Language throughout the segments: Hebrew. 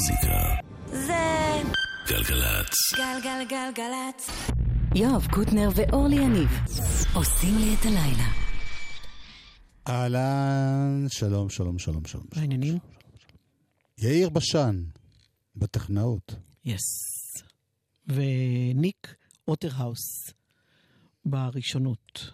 המוזיקה. זה גלגלצ. גלגלגלגלצ. יואב קוטנר ואורלי יניב עושים לי את הלילה. אהלן, שלום, שלום, שלום, שלום. מה העניינים? יאיר בשן, בטכנאות. yes. וניק ווטרהאוס בראשונות.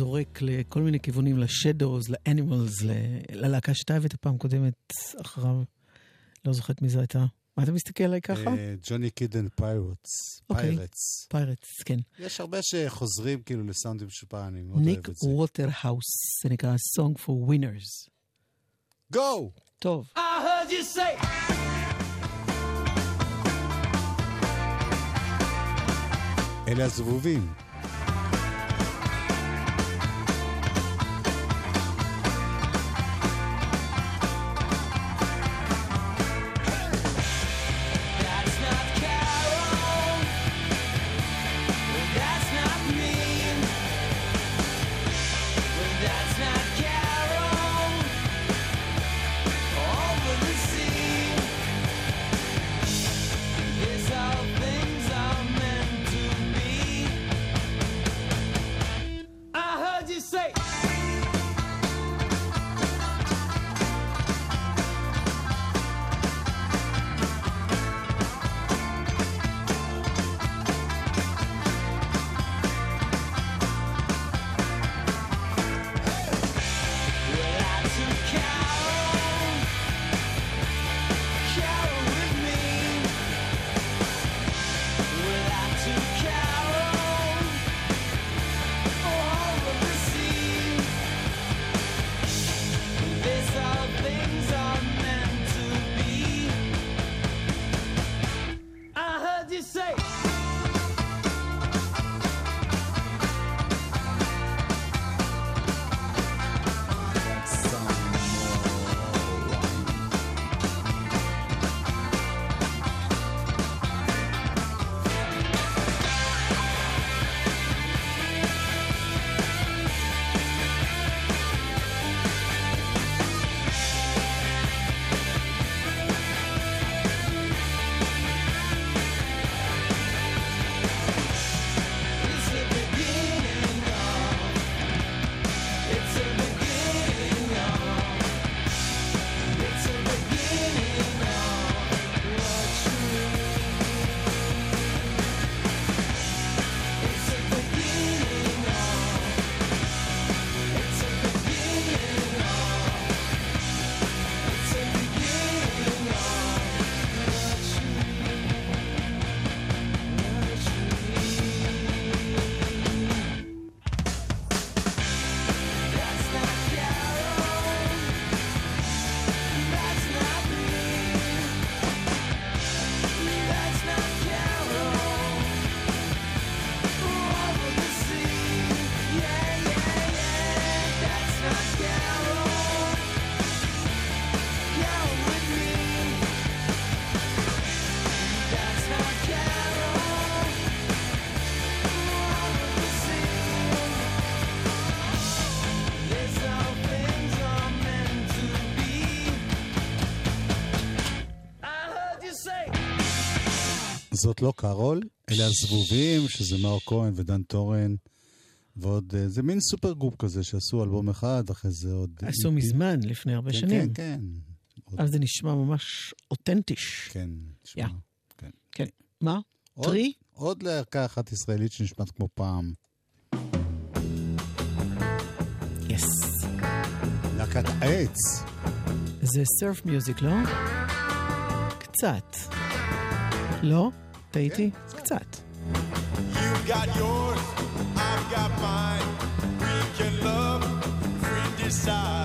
זורק לכל מיני כיוונים, ל Shadows, ל Animals, ללהקה שאתה הבאת פעם קודמת אחריו. לא זוכרת מי זו הייתה. מה אתה מסתכל עליי ככה? Johnny Kidd and. אוקיי. Pirates. Pirates, כן. יש הרבה שחוזרים כאילו לסאונדים של פעם, אני מאוד ניק אוהב את זה. ווטרהאוס, זה נקרא Song for Winners. Go! טוב. אלה הזבובים. Things are meant to זאת לא קארול, אלה הזבובים, שזה מאור כהן ודן טורן, ועוד, אה, זה מין supergroup כזה שעשו אלבום אחד, אחרי זה עוד... עשו EP. מזמן, לפני הרבה כן, שנים. כן, כן. אז זה נשמע ממש אותנטיש. כן, תשמע. yeah. כן. כן. מה? עוד- Tree? עוד להקה אחת ישראלית שנשמעת כמו פעם. yes. להקת העץ. זה surf music, לא? קצת. לא? טעיתי? קצת. You've got yours, I've got mine. We can love, free decide.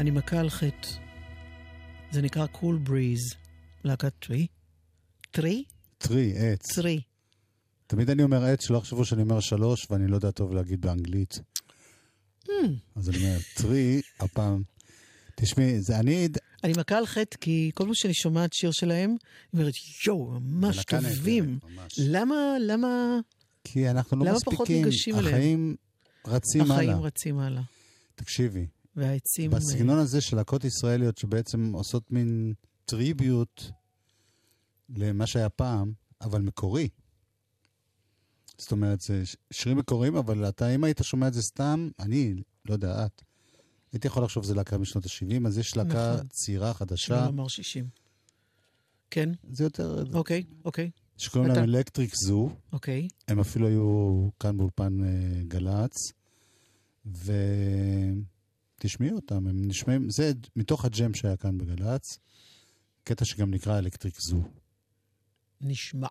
אני מכה על חטא. זה נקרא Cool Breeze. להקת Tree? Tree? Tree, עץ. Tree. תמיד אני אומר עץ, שלא יחשבו שאני אומר שלוש, ואני לא יודע טוב להגיד באנגלית. אז אני אומר, טרי, הפעם... תשמעי, זה אני... אני מכה על חטא כי כל פעם שאני שומעת שיר שלהם, אני אומרת, יואו, ממש טובים. למה, למה כי אנחנו לא למה מספיקים. פחות ניגשים אליהם? החיים רצים החיים הלאה. רצים הלאה? תקשיבי, והעצים... בסגנון הזה של להקות ישראליות שבעצם עושות מין טריביוט למה שהיה פעם, אבל מקורי. זאת אומרת, זה שירים מקוריים, אבל אתה, אם היית שומע את זה סתם, אני, לא יודע, את, הייתי יכול לחשוב שזה להקה משנות ה-70, אז יש להקה נכון. צעירה, חדשה, לומר 60. כן, זה יותר, אוקיי, אוקיי, שקוראים להם אלקטריק זו, אוקיי. הם אפילו היו כאן באולפן אה, גל"צ, ותשמעי אותם, הם נשמעים, זה מתוך הג'ם שהיה כאן בגל"צ, קטע שגם נקרא אלקטריק זו. נשמע.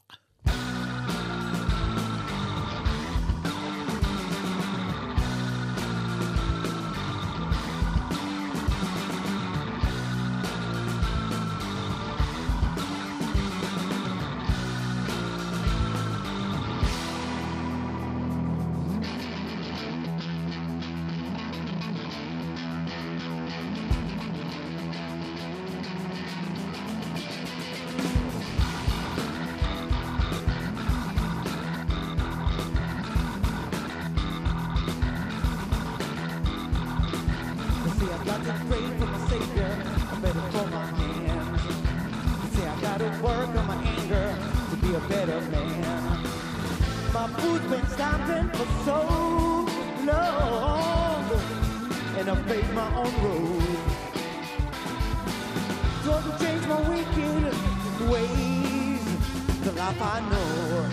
Better man. My food's been stopping for so long, and I've face my own road. To change my wicked ways, the life I know.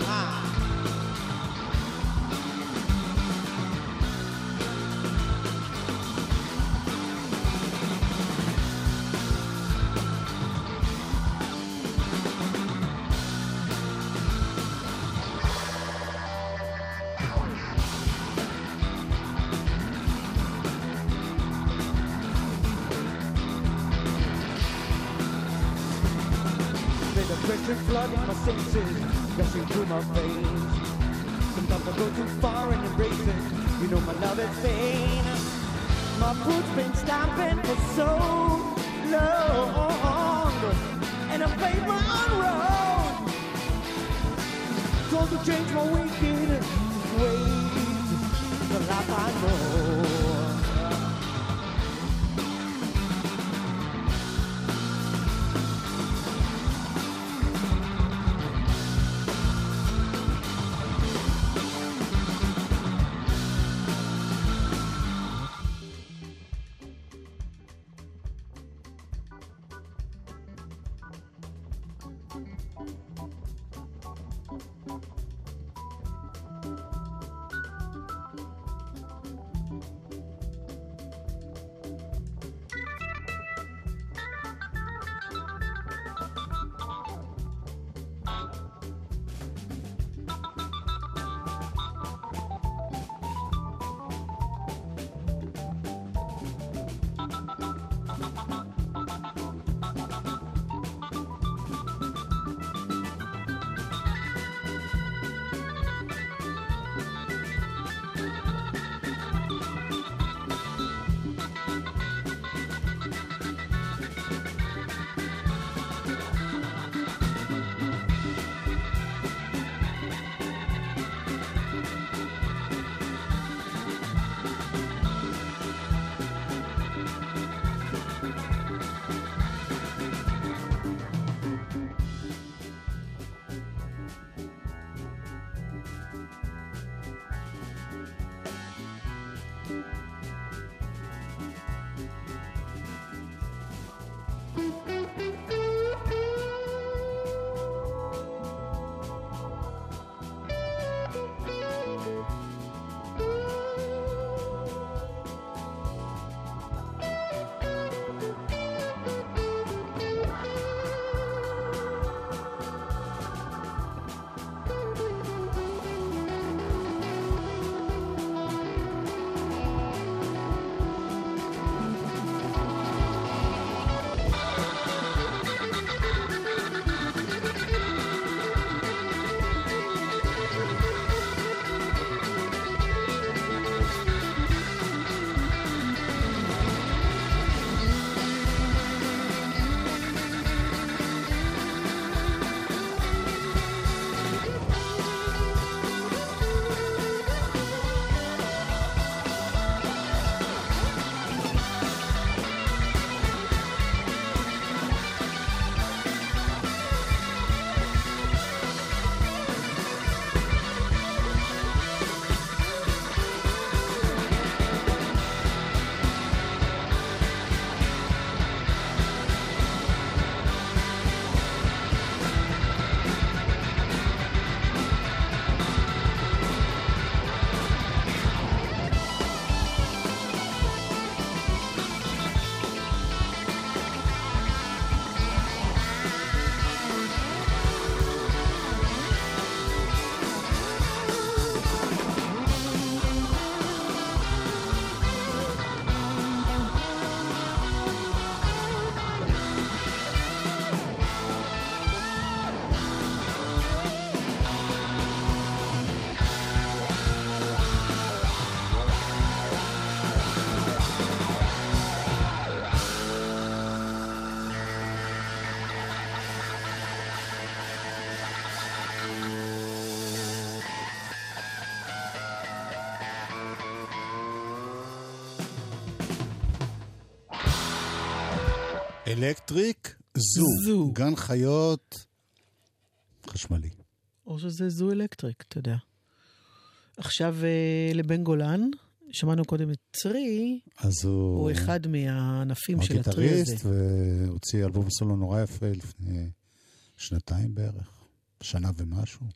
Through my veins. Sometimes I go too far and embrace it. you know my love is vain. My foot's been stomping for so long, and I paved my own road. Going to change my wicked ways, the life I know. Electric Zoo. Zoo. גן חיות חשמלי. או שזה Zoo Electric, אתה יודע. עכשיו אה, לבן גולן, שמענו קודם את Tree, אז הוא... הוא אחד מהענפים הוא של ה Tree הזה. גיטריסט, והוציא אלבום סולו נורא יפה לפני שנתיים בערך, שנה ומשהו.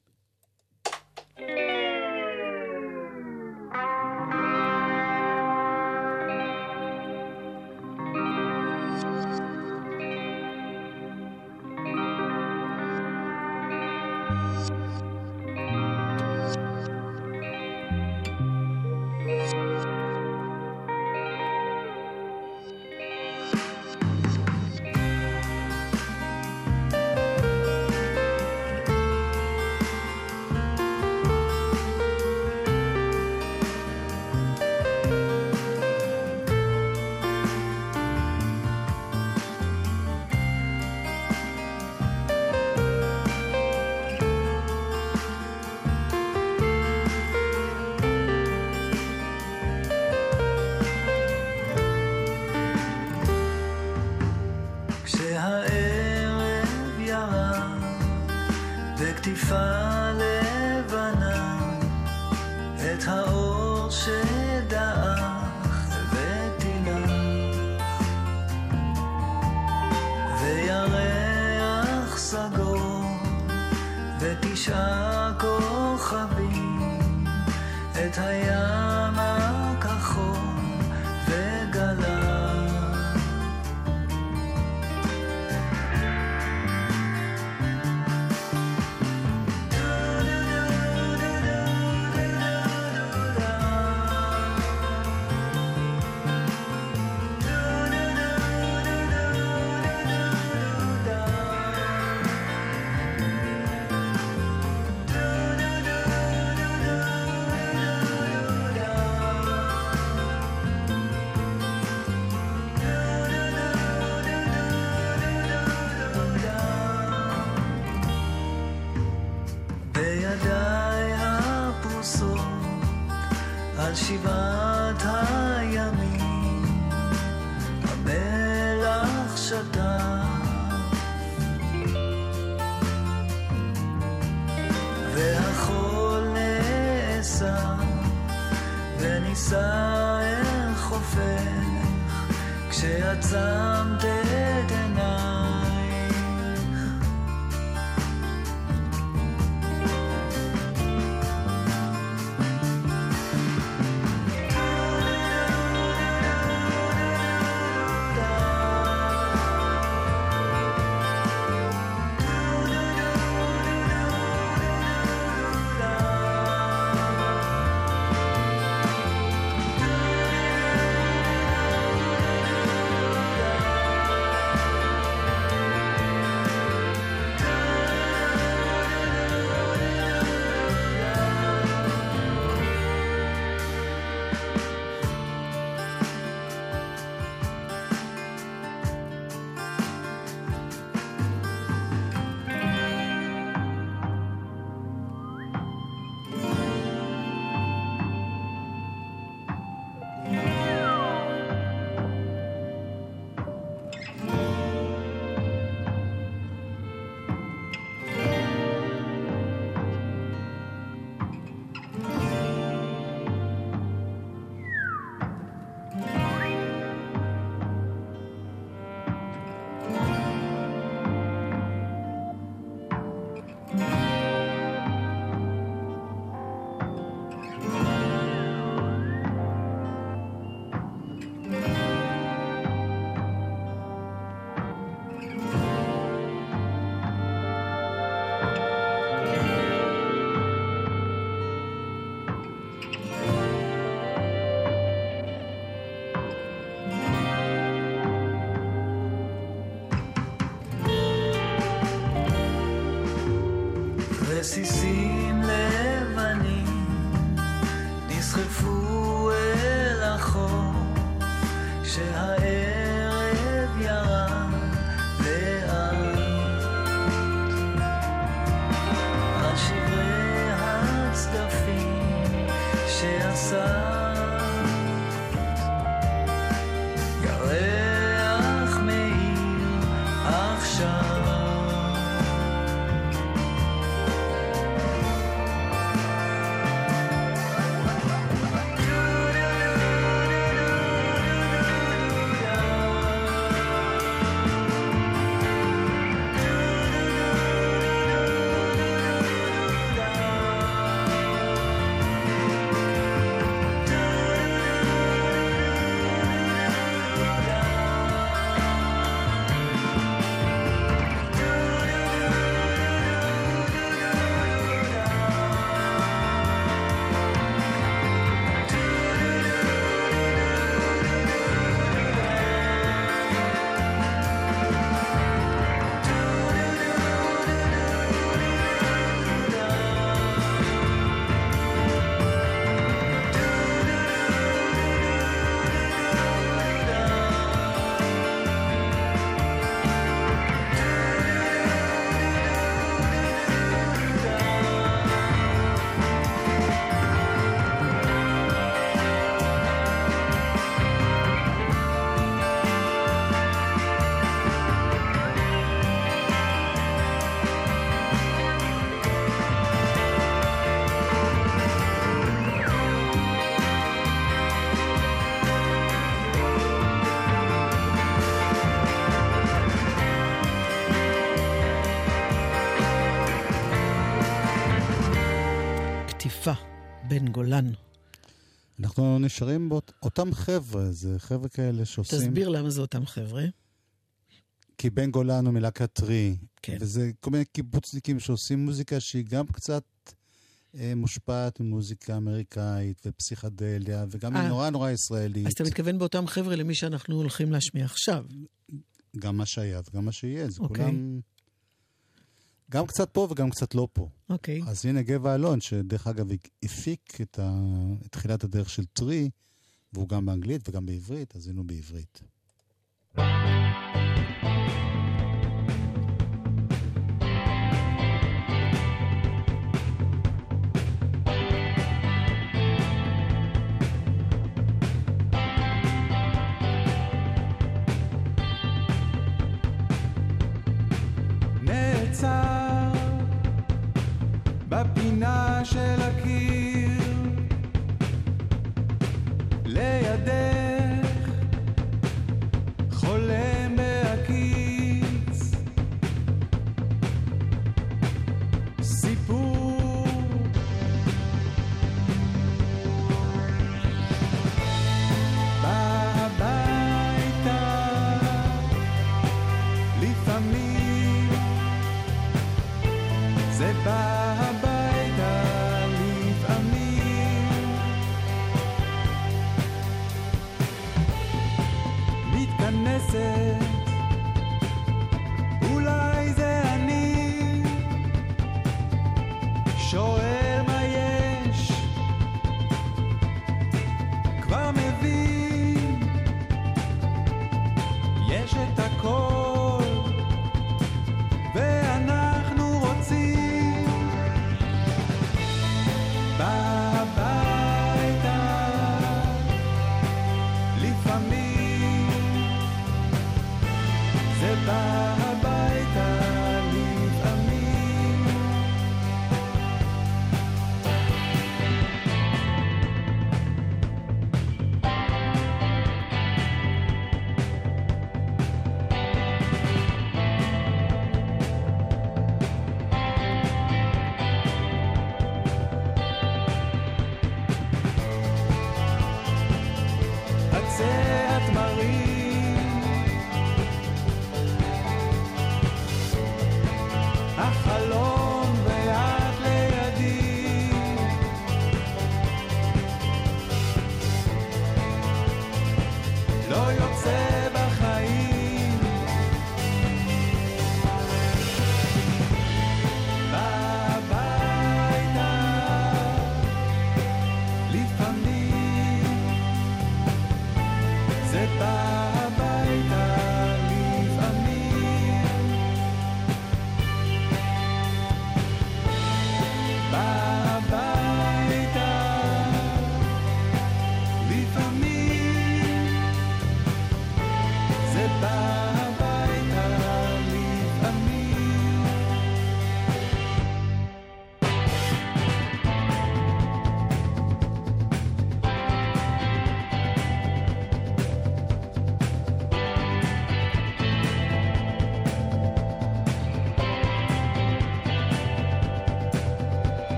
בן גולן. אנחנו נשארים באותם חבר'ה, זה חבר'ה כאלה שעושים... תסביר למה זה אותם חבר'ה. כי בן גולן הוא מלהקת טרי, כן. וזה כל מיני קיבוצניקים שעושים מוזיקה שהיא גם קצת אה, מושפעת ממוזיקה אמריקאית ופסיכדליה, וגם היא אה. נורא נורא ישראלית. אז אתה מתכוון באותם חבר'ה למי שאנחנו הולכים להשמיע עכשיו. גם מה שהיה וגם מה שיהיה, זה אוקיי. כולם... גם קצת פה וגם קצת לא פה. אוקיי. אז הנה גבע אלון, שדרך אגב הפיק את, ה... תחילת הדרך של טרי, והוא גם באנגלית וגם בעברית, אז הנה הוא בעברית. de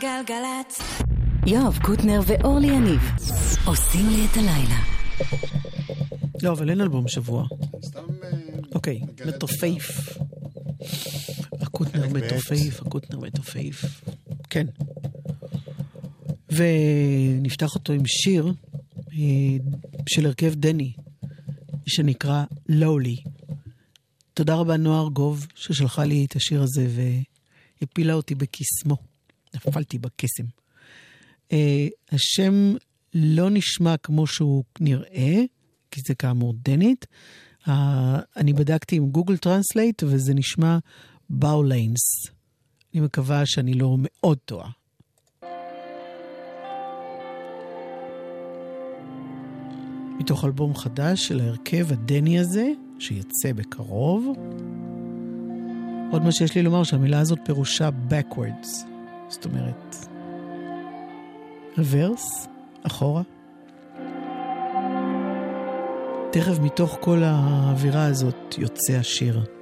גלגלגלגלצ. יואב קוטנר ואורלי יניב עושים לי את הלילה. לא, אבל אין אלבום שבוע. סתם... אוקיי, מגלה את מתופף. הקוטנר. מתופף, הקוטנר מתופף. כן. ונפתח אותו עם שיר אה, של הרכב דני, שנקרא לואלי. תודה רבה נועה ארגוב, ששלחה לי את השיר הזה והפילה אותי בקסמו. נפלתי בקסם. אה, השם לא נשמע כמו שהוא נראה, כי זה כאמור דנית. אה, אני בדקתי עם Google Translate וזה נשמע באוליינס. אני מקווה שאני לא מאוד טועה. מתוך אלבום חדש של ההרכב הדני הזה, שיצא בקרוב. עוד מה שיש לי לומר שהמילה הזאת פירושה backwards, זאת אומרת, רוורס, אחורה. תכף מתוך כל האווירה הזאת יוצא השיר.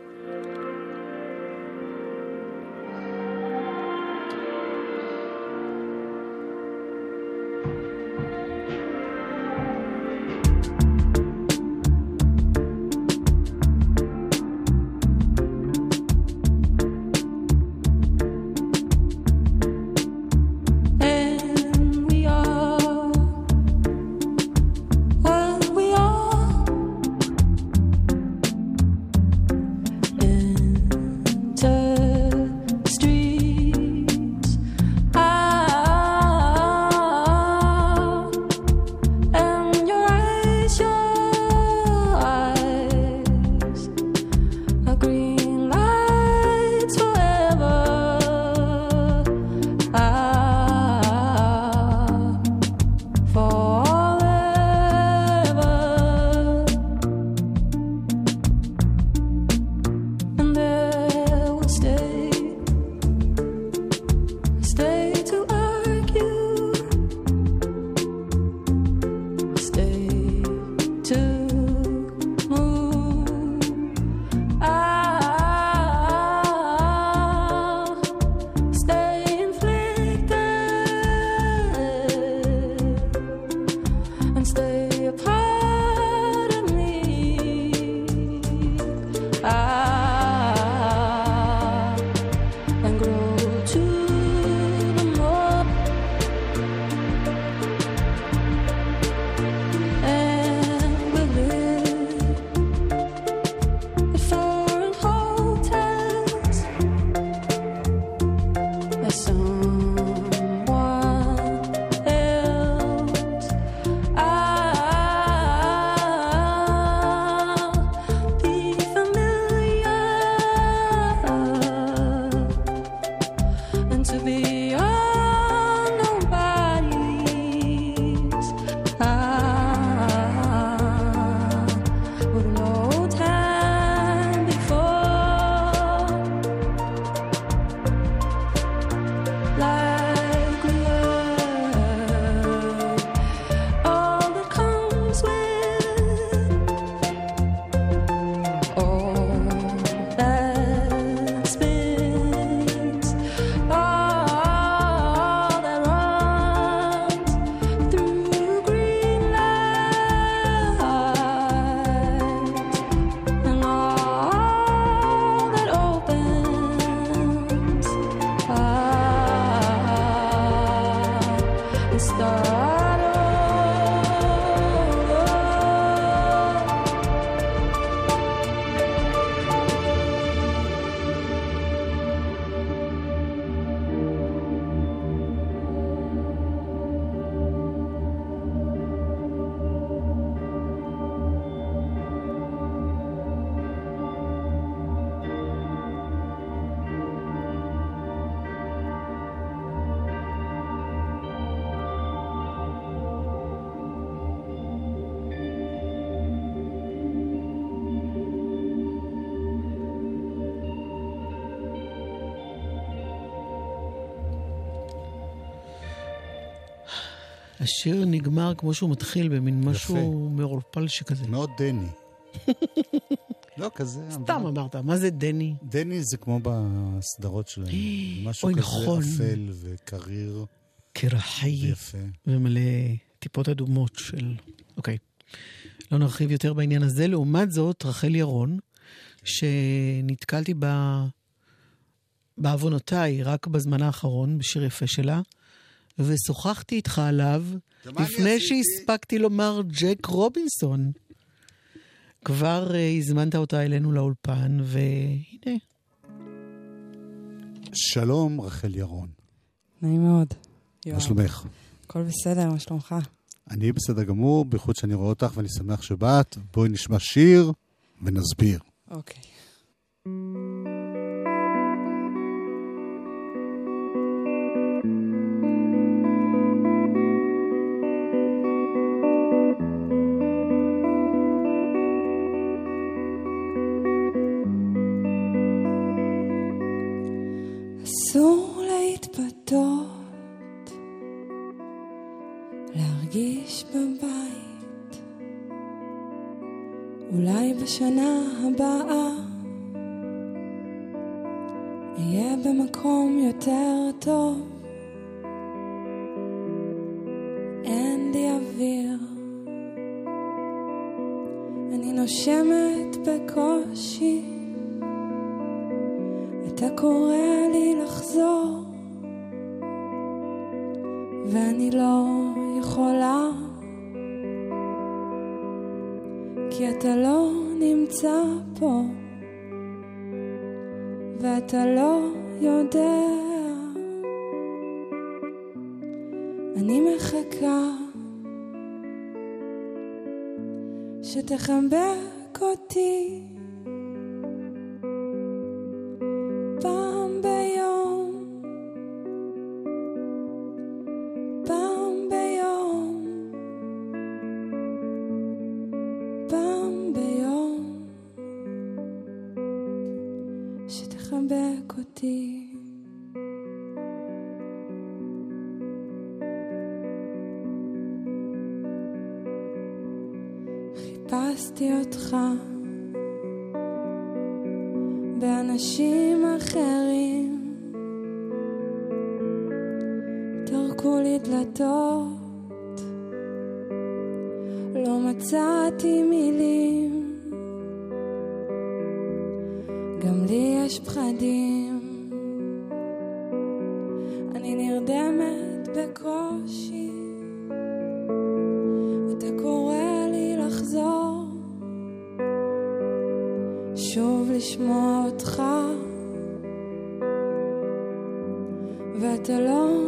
השיר נגמר כמו שהוא מתחיל, במין משהו מעורפל שכזה. מאוד דני. לא, כזה... סתם אמרת, מה זה דני? דני זה כמו בסדרות שלהם. משהו כזה נכון. אפל וקריר קרחי ויפה. ומלא טיפות אדומות של... אוקיי. לא נרחיב יותר בעניין הזה. לעומת זאת, רחל ירון, שנתקלתי בה, בעוונותיי רק בזמן האחרון, בשיר יפה שלה, ושוחחתי איתך עליו לפני עשיתי? שהספקתי לומר ג'ק רובינסון. כבר uh, הזמנת אותה אלינו לאולפן, והנה, שלום, רחל ירון. נעים מאוד. מה. שלומך? הכל בסדר, מה שלומך? אני בסדר גמור, בייחוד שאני רואה אותך ואני שמח שבאת. בואי נשמע שיר ונסביר. אוקיי. אסור הבאה אהיה במקום יותר טוב. אין לי אוויר, אני נושמת בקושי. ואתה לא יודע. אני מחכה שתחבק אותי. מצאתי מילים. גם לי יש פחדים. אני נרדמת בקושי. אתה קורא לי לחזור. שוב לשמוע אותך. ואתה לא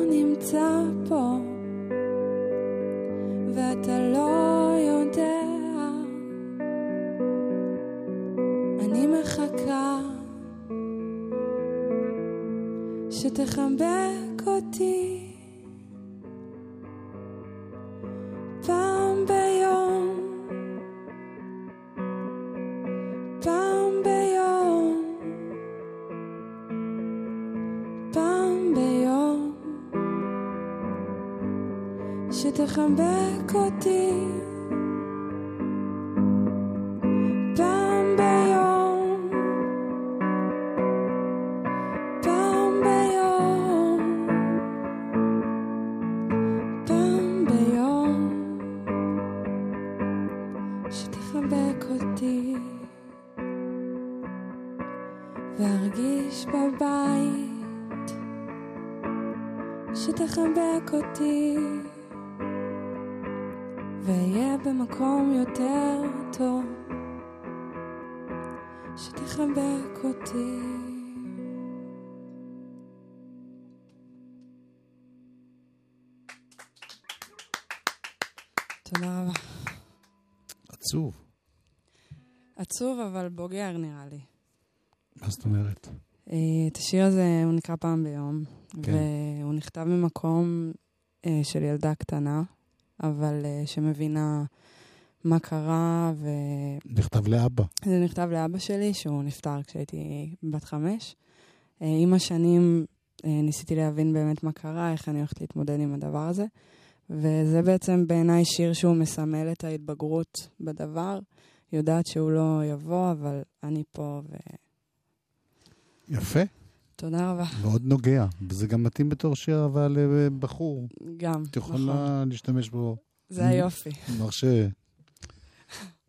שתחבק אותי פעם ביום פעם ביום, פעם ביום, שתחבק אותי. עצוב, אבל בוגר נראה לי. מה זאת אומרת? אה, את השיר הזה, הוא נקרא פעם ביום, כן. והוא נכתב ממקום אה, של ילדה קטנה, אבל אה, שמבינה מה קרה, וזה נכתב לאבא. נכתב לאבא שלי, שהוא נפטר כשהייתי בת חמש. אה, עם השנים אה, ניסיתי להבין באמת מה קרה, איך אני הולכת להתמודד עם הדבר הזה, וזה בעצם בעיניי שיר שהוא מסמל את ההתבגרות בדבר. יודעת שהוא לא יבוא, אבל אני פה, יפה, ותודה רבה. מאוד נוגע. וזה גם מתאים בתור שיר אהבה לבחור. גם, את נכון. יכולה להשתמש בו. זה היופי. מרשה.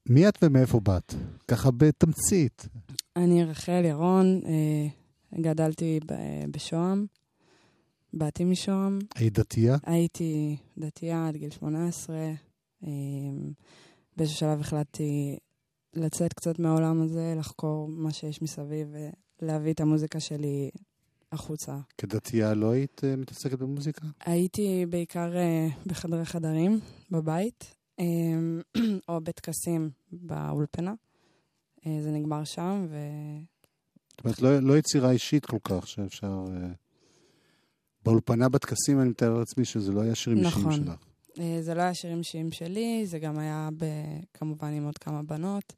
מי את ומאיפה באת? ככה בתמצית. אני רחל ירון, אה, גדלתי ב- בשוהם, באתי משוהם, היית דתייה? הייתי דתייה עד גיל 18. אה, באיזשהו שלב החלטתי לצאת קצת מהעולם הזה, לחקור מה שיש מסביב ולהביא את המוזיקה שלי החוצה. כדתייה לא היית אה, מתעסקת במוזיקה? הייתי בעיקר אה, בחדרי חדרים בבית, אה, או בטקסים באולפנה. אה, זה נגמר שם, ו... זאת אומרת, לא, לא יצירה אישית כל כך, שאפשר... אה, באולפנה בטקסים אני מתאר לעצמי שזה לא היה שירים אישיים נכון. שלך. אה, זה לא היה שירים אישיים שלי, זה גם היה ב... כמובן עם עוד כמה בנות,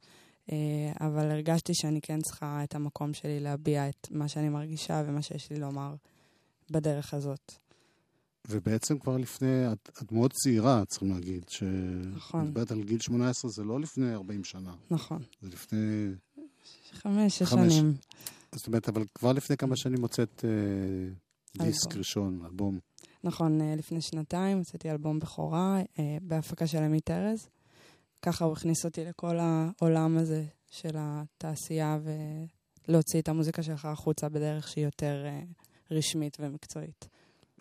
אה, אבל הרגשתי שאני כן צריכה את המקום שלי להביע את מה שאני מרגישה ומה שיש לי לומר בדרך הזאת. ובעצם כבר לפני, את, את מאוד צעירה, צריכים להגיד. ש... נכון. את מדברת על גיל 18, זה לא לפני 40 שנה. נכון. זה לפני... חמש, שש חמש. שנים. זאת אומרת, אבל כבר לפני כמה שנים הוצאת אה, דיסק אלבום. ראשון, אלבום. נכון, אה, לפני שנתיים הוצאתי אלבום בכורה אה, בהפקה של עמית ארז. ככה הוא הכניס אותי לכל העולם הזה של התעשייה ולהוציא את המוזיקה שלך החוצה בדרך שהיא יותר אה, רשמית ומקצועית.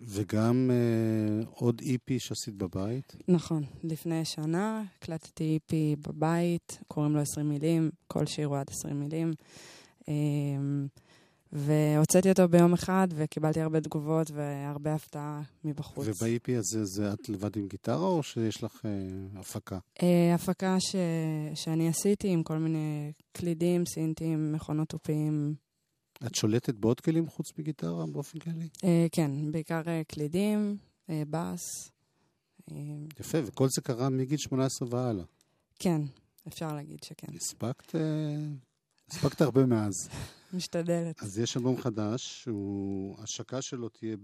וגם אה, עוד איפי שעשית בבית. נכון, לפני שנה הקלטתי איפי בבית, קוראים לו 20 מילים, כל שיר הוא עד 20 מילים. אמ, והוצאתי אותו ביום אחד וקיבלתי הרבה תגובות והרבה הפתעה מבחוץ. ובאיפי הזה, זה את לבד עם גיטרה, או שיש לך אה, הפקה? אה, הפקה ש... שאני עשיתי עם כל מיני קלידים, סינטים, מכונות תופים. את שולטת בעוד כלים חוץ מגיטרה באופן כללי? אה, כן, בעיקר אה, קלידים, אה, בס. אה, יפה, וכל זה קרה מגיל 18 והלאה. כן, אפשר להגיד שכן. הספקת, אה, הספקת הרבה מאז. משתדלת. אז יש אלבום חדש, שהוא, השקה שלו תהיה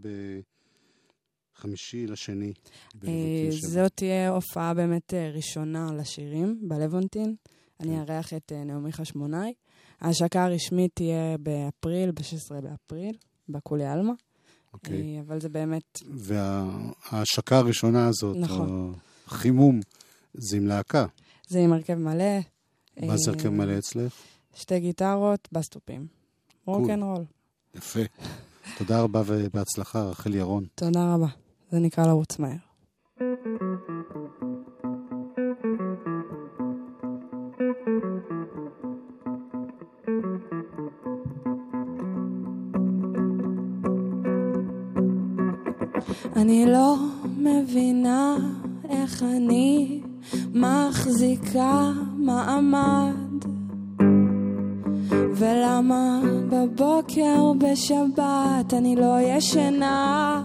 בחמישי לשני. אה. זאת תהיה הופעה באמת אה, ראשונה לשירים בלוונטין. אני אארח את אה, נעמי חשמונאי. ההשקה הרשמית תהיה באפריל, ב-16 באפריל, בקולי עלמה. אוקיי. אבל זה באמת, וההשקה הראשונה הזאת, נכון. החימום, זה עם להקה. זה עם הרכב מלא. מה זה הרכב מלא אצלך? שתי גיטרות, בסטופים. רוקנרול. יפה. תודה רבה ובהצלחה, רחל ירון. תודה רבה. זה נקרא לרוץ מהר. אני לא מבינה איך אני מחזיקה מעמד ולמה בבוקר בשבת אני לא ישנה?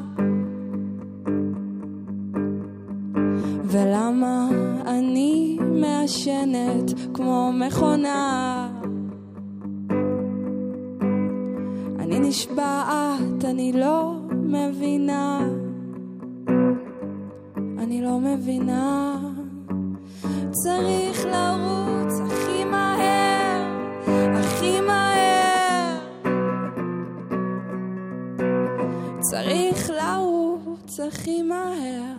ולמה אני מעשנת כמו מכונה? אני נשבעת, אני לא מבינה. אני לא מבינה. צריך לרוץ צריך לרוץ הכי מהר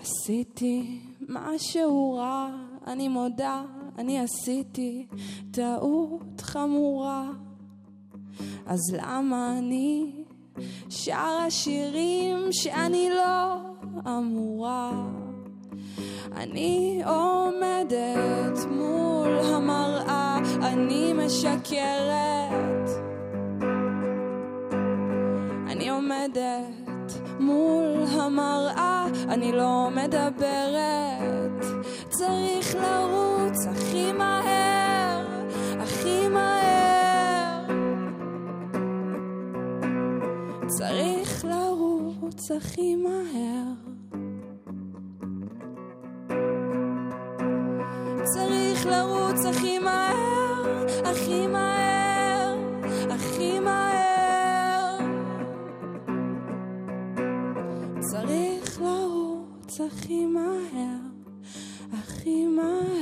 עשיתי משהו רע, אני מודה, אני עשיתי טעות חמורה. אז למה אני שרה שירים שאני לא אמורה? אני עומדת מול המראה, אני משקרת. אני עומדת מול המראה, אני לא מדברת. צריך לרוץ הכי מהר, הכי מהר. צריך לרוץ הכי מהר. צריך לרוץ הכי מהר, הכי מהר, הכי מהר. צריך לרוץ הכי מהר, הכי מהר.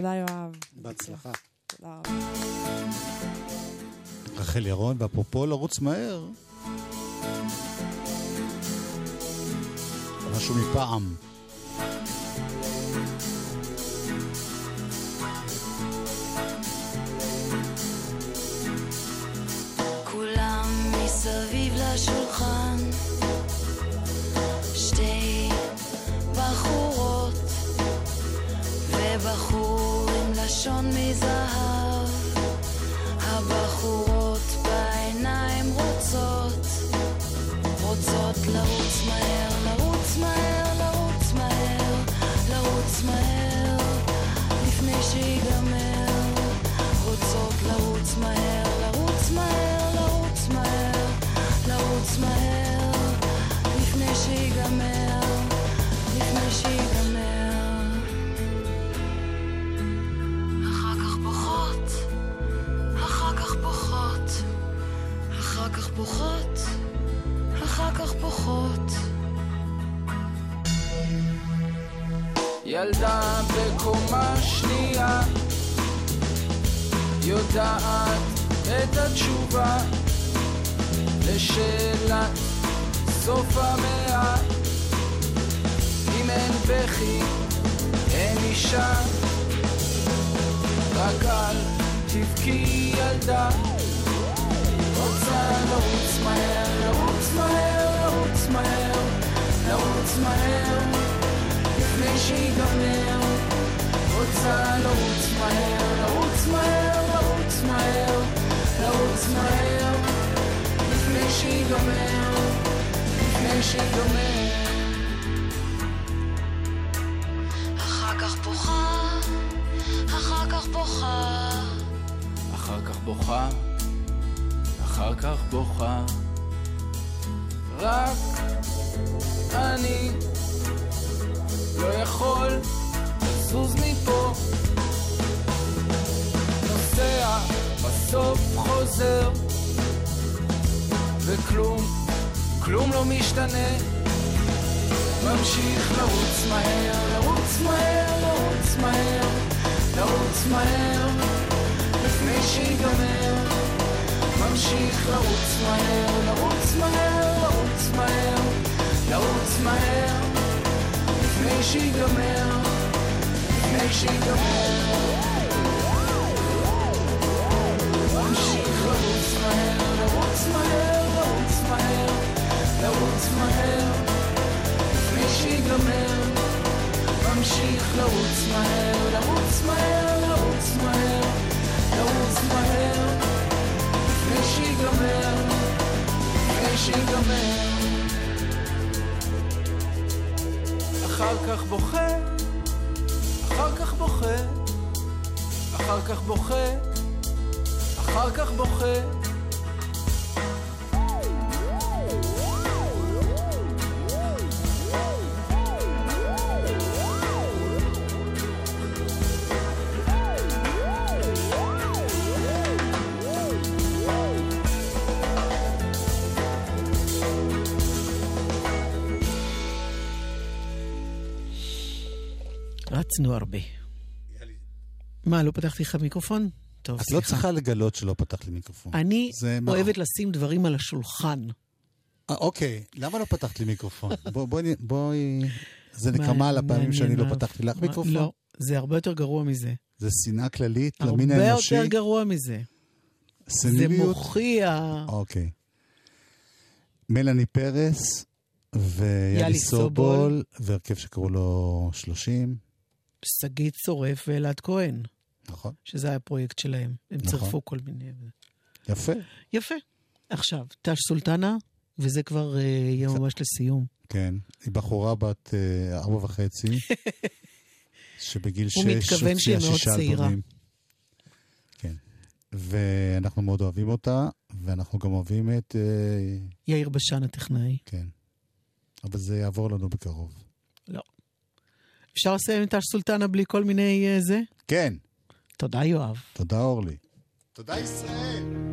תודה, יואב. בהצלחה. תודה רבה. רחל ירון, ואפרופו לרוץ מהר, משהו מפעם. כולם מסביב לשולחן לשון מזהב, הבחורות בעיניים רוצות, רוצות לרוץ מהר, לרוץ מהר, לרוץ מהר, לרוץ מהר, לפני שיגמר, רוצות לרוץ מהר, לרוץ מהר, לרוץ מהר, לרוץ מהר, בוכות, אחר כך בוכות. ילדה בקומה שנייה יודעת את התשובה לשאלת סוף המאה אם אין בכי אין אישה רק אל תבכי ילדה לרוץ מהר, לרוץ מהר, לרוץ מהר, לרוץ מהר לפני שיגמר רוצה לרוץ מהר, לרוץ מהר, לרוץ מהר, לרוץ מהר לפני שיגמר, לפני שיגמר אחר כך בוכה, אחר כך בוכה. אחר כך בוכה, אחר כך בוכה. רק אני לא יכול לזוז מפה. נוסע, בסוף חוזר, וכלום, כלום לא משתנה. ממשיך לרוץ מהר, לרוץ מהר, לרוץ מהר, לרוץ מהר, לפני שיגמר. ממשיך לרוץ מהר, לרוץ מהר, לרוץ מהר, לרוץ מהר, לפני שיגמר, לפני שיגמר. ממשיך לרוץ מהר, לרוץ מהר, לרוץ מהר, לרוץ מהר, לפני שיגמר. ממשיך לרוץ מהר, לרוץ מהר, לרוץ מהר, לרוץ מהר, לפני שיגמר, לפני שיגמר. אחר כך בוכה, אחר כך בוכה, אחר כך בוכה, אחר כך בוכה. רצנו הרבה. מה, לא פתחתי לך מיקרופון? טוב, את סליחה. לא צריכה לגלות שלא פתחת לי מיקרופון. אני זה מה- אוהבת לשים דברים על השולחן. אה, אוקיי, למה לא פתחת לי מיקרופון? בוא- בואי... זה נקמה על הפעמים שאני לא. פתחתי לך מיקרופון? לא, זה הרבה יותר גרוע מזה. זה שנאה כללית למין הרבה האנושי? יותר גרוע מזה. זה סניליות? מוכיח. אוקיי. מלאני פרס ויאלי יאלי סובול. סובול, והרכב שקראו לו 30, שגית צורף ואלעד כהן, נכון? שזה היה הפרויקט שלהם. הם נכון. צירפו כל מיני... יפה. יפה. עכשיו, תש סולטנה, וזה כבר אה, יהיה ממש לסיום. כן. היא בחורה בת אה, ארבע וחצי, שבגיל שש הוא מתכוון שהיא הוציאה מאוד שישה צעירה. אלבומים. כן. ואנחנו מאוד אוהבים אותה, ואנחנו גם אוהבים את... אה, יאיר בשן הטכנאי. כן. אבל זה יעבור לנו בקרוב. לא. אפשר לסיים את תש סולטנה בלי כל מיני אה, זה? כן. תודה, יואב. תודה, אורלי. תודה, ישראל.